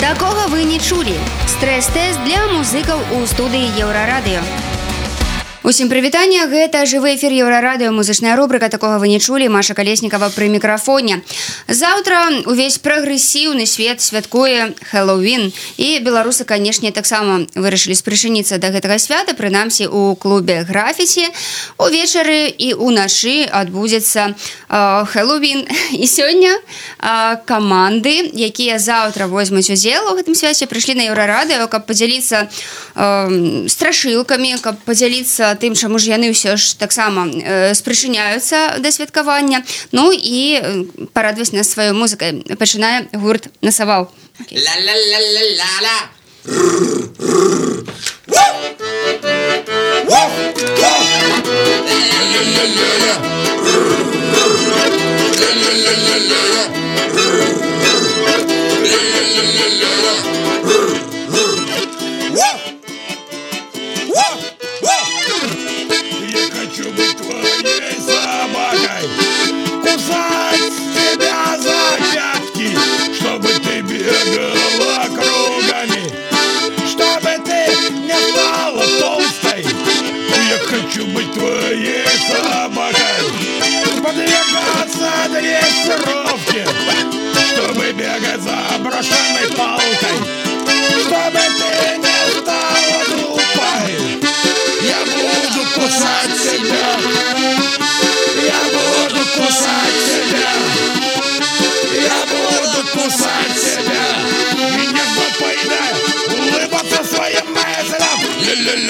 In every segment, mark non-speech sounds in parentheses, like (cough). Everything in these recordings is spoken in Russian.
Такога вы не чулі. Стрэс-тэст для музыкаў у студыі Еўрарадыё. Усім прывітання гэта жывы эфір еўрарадыё музычная рубрыка такога вы не чулі Маша калеснікава пры мікрафоне. Заўтра увесь прагрэсіўны свет святкуе хэллоуін і беларусы канешне таксама вырашылі спрычыніцца да гэтага свята прынамсі у клубе графіці увечары і унашы адбудзецца хэллоуін і сёння каманды якія заўтра возьмуць удзел у гэтым свяце прыйшлі на еўрарадыё каб падзяліцца страшылкамі каб падзяліцца тым чаму ж яны ўсё ж таксама э, спрычыняюцца да святкавання ну і парадваць нас сваёй музыкай пачынае гурт насаваў хочу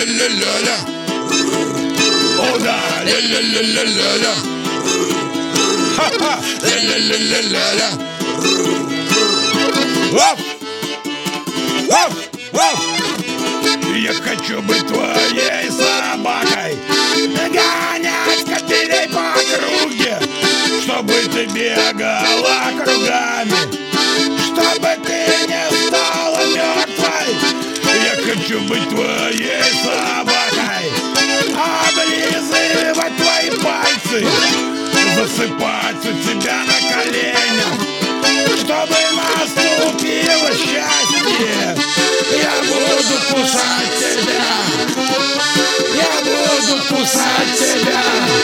Ля-ля-ля-ля-ля-ля Oh да, ля-ля-ля-ля-ля-ля. Ха-ха, ля-ля-ля-ля-ля-ля! Я хочу быть твоей собакой Гонять катерей по округе Чтобы ты бегала кругами хочу быть твоей собакой Облизывать твои пальцы Засыпать у тебя на коленях Чтобы наступило счастье. Я буду кусать тебя Я буду кусать тебя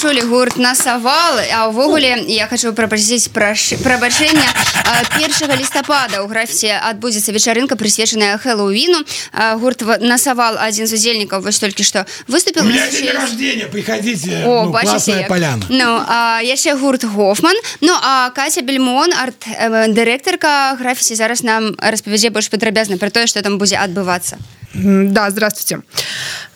такого вы не чулі гурт насавал а ўвогуле я хочу пропасіць прабачэння 1 лістапада у графіце адбудзецца вечарынка прысвечаная хэллоуіну гурт насавал адзін з удзельнікаў вось толькі што выступил У меня день рождения, приходите. О, ну, бачыце, классная як. поляна. Ну, а, яшчэ гурт Гофман. Ну, а Катя Бельмон, арт-дырэктарка графіці, зараз нам распавядзе больш падрабязна пра тое, што там будзе адбывацца. М, Да, здравствуйте.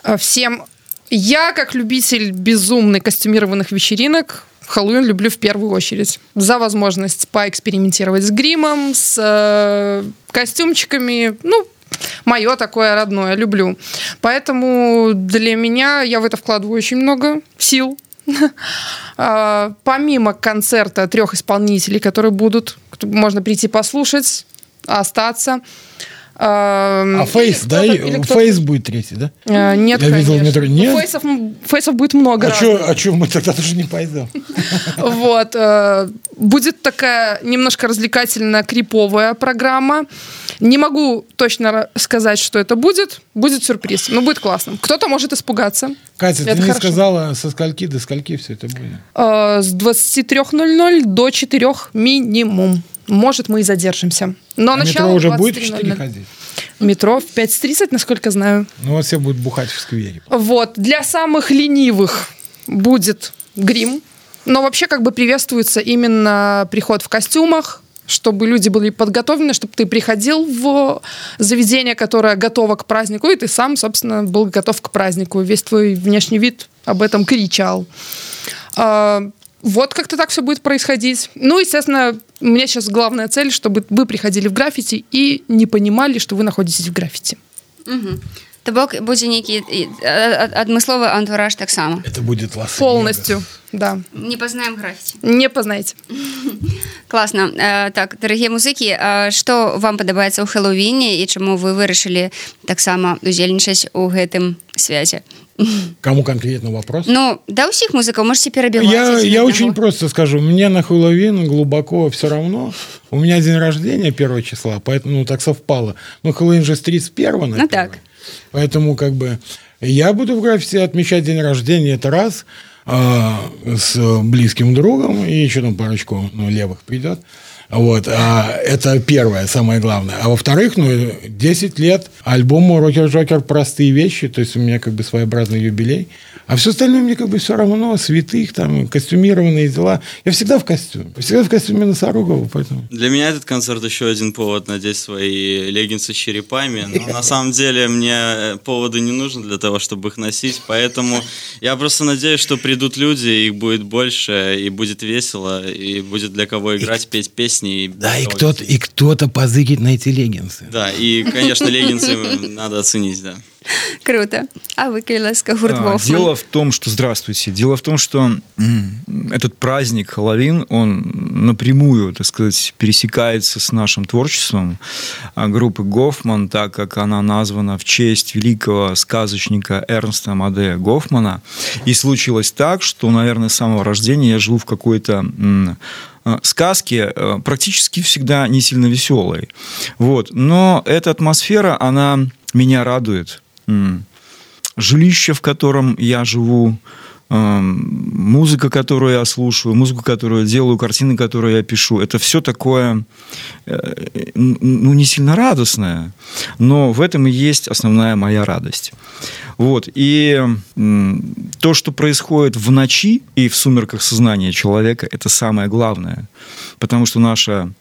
Э, Всем. я, как любитель безумных костюмированных вечеринок, Хэллоуин люблю в первую очередь. За возможность поэкспериментировать с гримом, с э, костюмчиками. Ну, мое такое родное, люблю. Поэтому для меня я в это вкладываю очень много сил. (laughs) А, Помимо концерта трех исполнителей, которые будут, можно прийти послушать, остаться. А А фейс, да? Фейс будет третий, да? Э, Нет, Я видел метро. Нет? Фейсов, фейсов будет много А что, а чё мы тогда тоже не пойдем? (laughs) Вот. э, Будет такая немножко развлекательная криповая программа. Не могу точно сказать, что это будет. Будет сюрприз. Но будет классно. Кто-то может испугаться. Катя, ты Это не хорошо. сказала, со скольки до скольки все это будет? Э, С 23.00 до 4 минимум. Может, мы и задержимся. Но А метро начало уже будет в 23:00. 4 ходить? Метро в 5.30, насколько знаю. Ну вот все будут бухать в сквере. Вот. Для самых ленивых будет грим. Но вообще как бы приветствуется именно приход в костюмах, чтобы люди были подготовлены, чтобы ты приходил в заведение, которое готово к празднику, и ты сам, собственно, был готов к празднику. Весь твой внешний вид об этом кричал. А, вот как-то так все будет происходить. Ну, естественно, у меня сейчас главная цель, чтобы вы приходили в граффити и не понимали, что вы находитесь в граффити. Угу То бок будзе нейкі адмысловы антураж таксама это будет лас полностью да не познаем графіці не пазнаеце (laughs) класна так дарагія музыкі што вам падабаецца ў хэллоуіне і чаму вы вырашылі таксама удзельнічаць у гэтым связе (laughs) Кому конкретно вопрос? Ну, да, у всех музыков можете перебивать. Я, я очень просто скажу. Мне на Хэллоуин глубоко все равно. У меня день рождения 1 числа, поэтому ну, так совпало. Ну, Хэллоуин же с 31 на Ну, так. Поэтому как бы я буду в граффити отмечать день рождения, это раз, а, с близким другом, и еще там парочку ну, левых придет. Вот, а это первое, самое главное. А во-вторых, ну, 10 лет альбому «Рокер Джокер. Простые вещи», то есть у меня как бы своеобразный юбилей. А все остальное мне как бы все равно, святых, там, костюмированные дела. Я всегда в костюме. Всегда в костюме носорогова, поэтому... Для меня этот концерт еще один повод надеть свои леггинсы с черепами. Но на самом деле мне поводы не нужны для того, чтобы их носить. Поэтому я просто надеюсь, что придут люди, их будет больше, и будет весело, и будет для кого играть, петь песни. И да, и кто-то, и кто-то позырит на эти леггинсы. Да, и, конечно, леггинсы надо оценить, да. Круто. А вы, Кайласка, Гуртвов? А, дело в том, что... Здравствуйте. Дело в том, что этот праздник Хэллоуин, он напрямую, так сказать, пересекается с нашим творчеством а, группы Гофман, так как она названа в честь великого сказочника Эрнста Амадея Гофмана. И случилось так, что, наверное, с самого рождения я живу в какой-то сказки практически всегда не сильно веселой. Вот. Но эта атмосфера, она меня радует жилище, в котором я живу, музыка, которую я слушаю, музыку, которую я делаю, картины, которые я пишу, это все такое, э, ну, не сильно радостное, но в этом и есть основная моя радость. Вот. И то, что происходит в ночи и в сумерках сознания человека, это самое главное. Потому что наша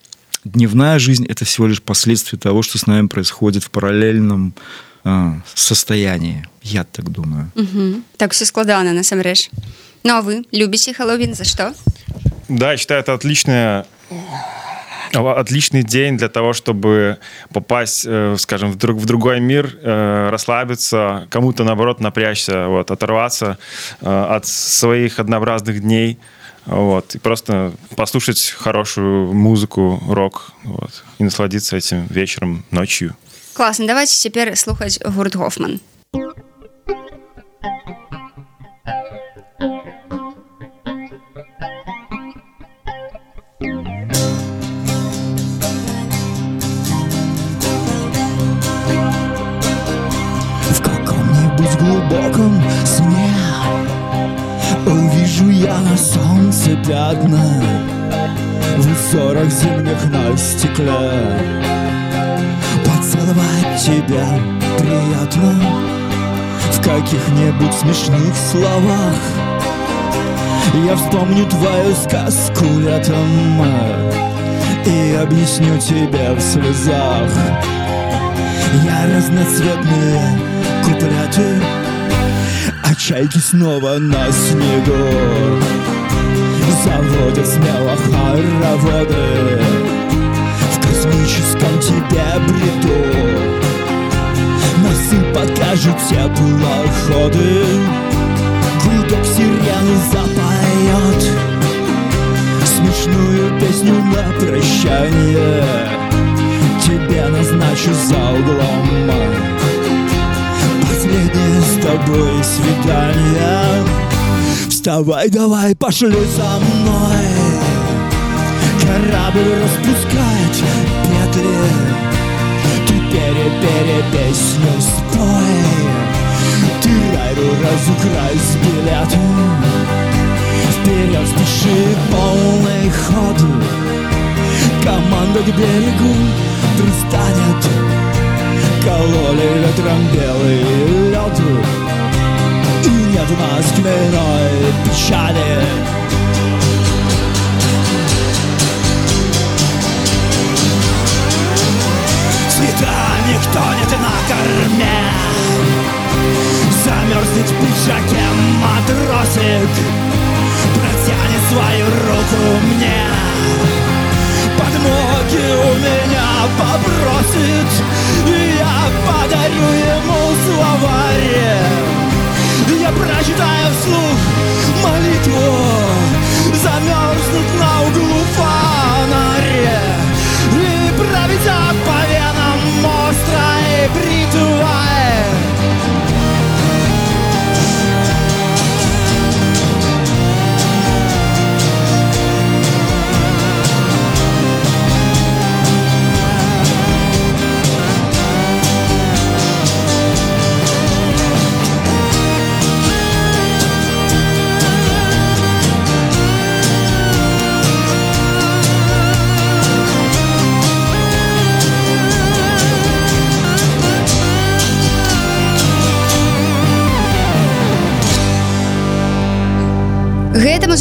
дневная жизнь – это всего лишь последствия того, что с нами происходит в параллельном а, состоянии. Я так думаю. Угу. Так все складано, насамрэч. Ну а вы любите Хэллоуин? За что? Да, я считаю, это отличная отличный день для того, чтобы попасть, э, скажем, в, друг, в другой мир, э, расслабиться, кому-то, наоборот, напрячься, вот, оторваться э, от своих однообразных дней, вот, и просто послушать хорошую музыку, рок, вот, и насладиться этим вечером, ночью. Класна, давайте цяпер слухаць гурт Гофман. Солнце пятна В узорах зимних на стекле. Поцеловать тебя приятно каких-нибудь смешных словах. Я вспомню твою сказку летом И объясню тебе в слезах. Я разноцветные куплеты А чайки снова на снегу. Заводят смело хороводы космическом тебе бреду Носы покажут теплоходы Гудок сирены запоет Смешную песню на прощание Тебе назначу за углом Последнее с тобой свидание Вставай, давай, пошли за мной Корабль распускает петли Ты пере-пере песню разукрай с билетом Вперед спеши полный ход. Команда к берегу пристанет. Кололи ветром белый лед. И нет у нас печали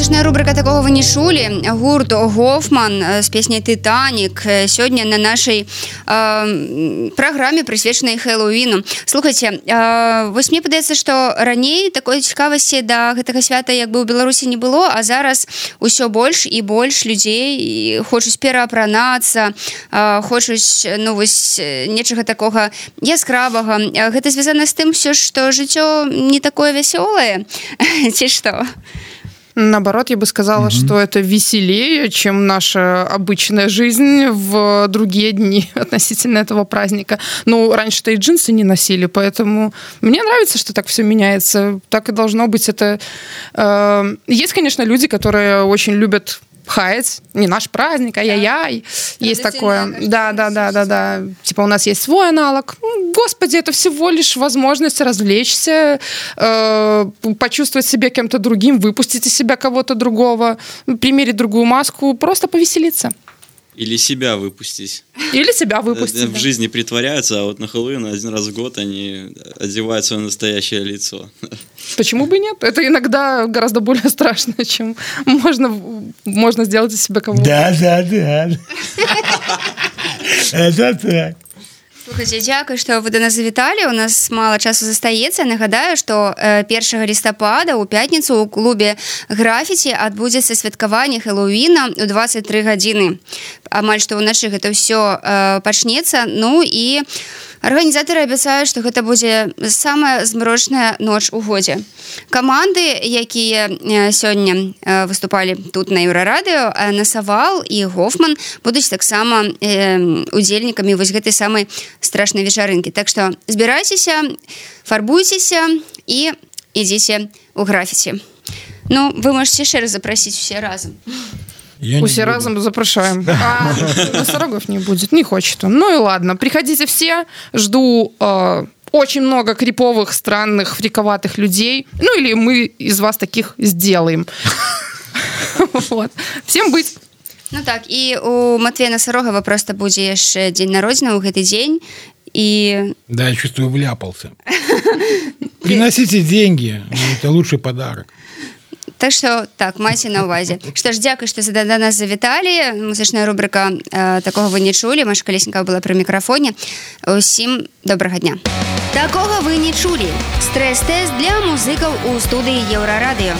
музычная рубрика такого вы не чулі гурт гофман з песняй тытанік сёння на нашай э, праграме прысвечанай хэллоуіну слухайте э, вось мне падаецца што раней такой цікавасці да гэтага свята як бы ў беларусі не было а зараз усё больш і больш людзей хочуць пераапранацца э, хочуць ну вось нечага такога яскравага. Гэта звязана з тым все што жыццё не такое вясёлае (laughs) ці што Наоборот, я бы сказала, mm-hmm. что это веселее, чем наша обычная жизнь в другие дни (laughs) относительно этого праздника. Ну, раньше-то и джинсы не носили, поэтому мне нравится, что так все меняется. Так и должно быть. Это э, есть, конечно, люди, которые очень любят хаять, не наш праздник, ай-яй-яй. Да. Есть такое. Да, да, да, да, да. Типа у нас есть свой аналог. Господи, это всего лишь возможность развлечься, э, почувствовать себя кем-то другим, выпустить из себя кого-то другого, примерить другую маску, просто повеселиться. Или себя выпустить. Или себя выпустить. В жизни притворяются, а вот на Хэллоуин один раз в год они одевают свое настоящее лицо. Почему бы нет? Это иногда гораздо более страшно, чем можно, можно сделать из себя кого-то. Да, да, да. Это так. Слухайте, дзякуй што вы да нас завіталі у нас мала часу застаецца нагадаю што першага лістапада у пятніцу ў клубе графіці адбудзецца святкаванне хэллоуіна у 23 гадзіны амаль што ўначы гэта ўсё пачнецца. Ну і арганізатары абяцаюць што гэта будзе самая змрочная ноч у годзе. Каманды якія сёння выступалі тут на еўрарадыо насавал і гофман будуць таксама удзельнікамі вось гэтай самай страшнай вечарынкі. Так што збірайцеся фарбуйцеся і ідзіце у графіці. Ну вы можете яшчэ раз запрасіць усе разам Я Все разом запрашаем. (laughs) А носорогов не будет, не хочет он. Ну и ладно, приходите все. Жду э, очень много криповых, странных, фриковатых людей. Ну или мы из вас таких сделаем. (laughs) Вот. Всем быть. Ну так, і у Матвея Носорогова просто будзе яшчэ дзень народзіна ў гэты дзень и... Да, я чувствую, вляпался. Приносите деньги, это лучший подарок. Так что так маце на увазе что ж дзякуй что за да нас завіталі музычная рубрика э, такого вы не чулі Маша калеснікова была пры мікрафоне усім добрага дня такога вы не чулі стрэс-тэст для музыкаў у студыі еўрарадыё